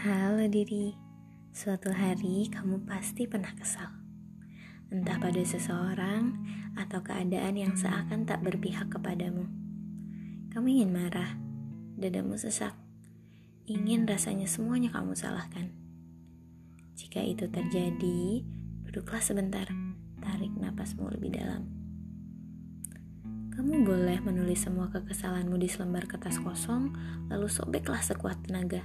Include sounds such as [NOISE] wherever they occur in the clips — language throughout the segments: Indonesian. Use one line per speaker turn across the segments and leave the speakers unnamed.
Halo diri, suatu hari kamu pasti pernah kesal. Entah pada seseorang atau keadaan yang seakan tak berpihak kepadamu. Kamu ingin marah, dadamu sesak, ingin rasanya semuanya kamu salahkan. Jika itu terjadi, duduklah sebentar, tarik napasmu lebih dalam. Kamu boleh menulis semua kekesalanmu di selembar kertas kosong, lalu sobeklah sekuat tenaga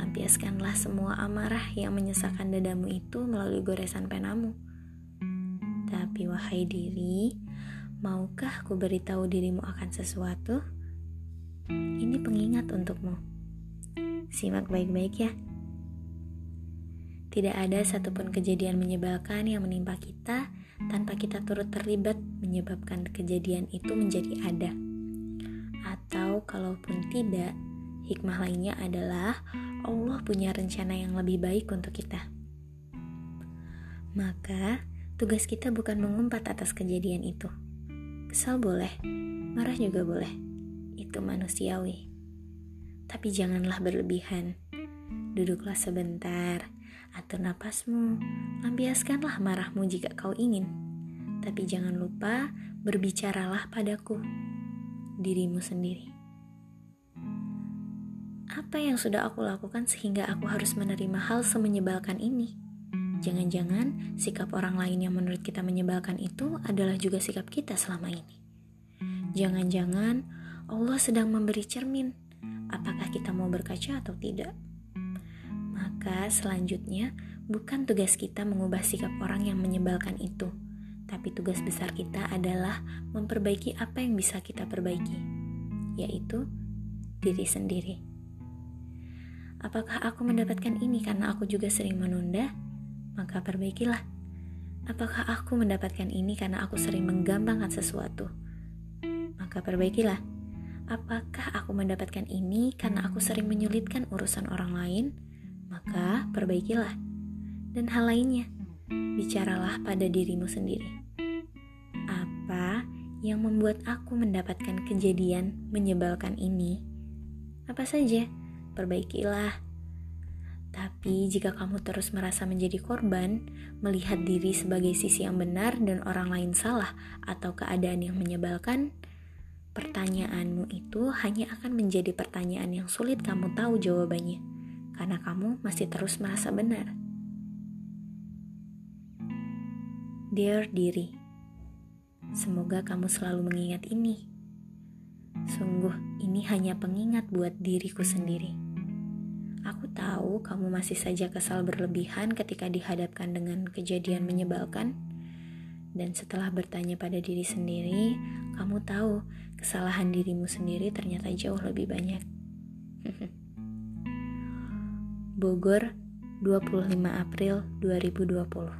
Lampiaskanlah semua amarah yang menyesakan dadamu itu melalui goresan penamu. Tapi wahai diri, maukah ku beritahu dirimu akan sesuatu? Ini pengingat untukmu. Simak baik-baik ya. Tidak ada satupun kejadian menyebalkan yang menimpa kita tanpa kita turut terlibat menyebabkan kejadian itu menjadi ada. Atau kalaupun tidak, hikmah lainnya adalah Allah punya rencana yang lebih baik untuk kita. Maka, tugas kita bukan mengumpat atas kejadian itu. Kesal boleh, marah juga boleh. Itu manusiawi. Tapi janganlah berlebihan. Duduklah sebentar, atur napasmu, lampiaskanlah marahmu jika kau ingin. Tapi jangan lupa berbicaralah padaku, dirimu sendiri. Apa yang sudah aku lakukan sehingga aku harus menerima hal semenyebalkan ini? Jangan-jangan sikap orang lain yang menurut kita menyebalkan itu adalah juga sikap kita selama ini. Jangan-jangan Allah sedang memberi cermin apakah kita mau berkaca atau tidak. Maka selanjutnya bukan tugas kita mengubah sikap orang yang menyebalkan itu, tapi tugas besar kita adalah memperbaiki apa yang bisa kita perbaiki, yaitu diri sendiri. Apakah aku mendapatkan ini karena aku juga sering menunda? Maka perbaikilah. Apakah aku mendapatkan ini karena aku sering menggampangkan sesuatu? Maka perbaikilah. Apakah aku mendapatkan ini karena aku sering menyulitkan urusan orang lain? Maka perbaikilah. Dan hal lainnya, bicaralah pada dirimu sendiri. Apa yang membuat aku mendapatkan kejadian menyebalkan ini? Apa saja? Perbaikilah. Tapi jika kamu terus merasa menjadi korban, melihat diri sebagai sisi yang benar dan orang lain salah atau keadaan yang menyebalkan, pertanyaanmu itu hanya akan menjadi pertanyaan yang sulit kamu tahu jawabannya, karena kamu masih terus merasa benar. Dear diri, semoga kamu selalu mengingat ini. Sungguh, ini hanya pengingat buat diriku sendiri. Aku tahu kamu masih saja kesal berlebihan ketika dihadapkan dengan kejadian menyebalkan, dan setelah bertanya pada diri sendiri, kamu tahu kesalahan dirimu sendiri ternyata jauh lebih banyak. [LAUGHS] Bogor, 25 April 2020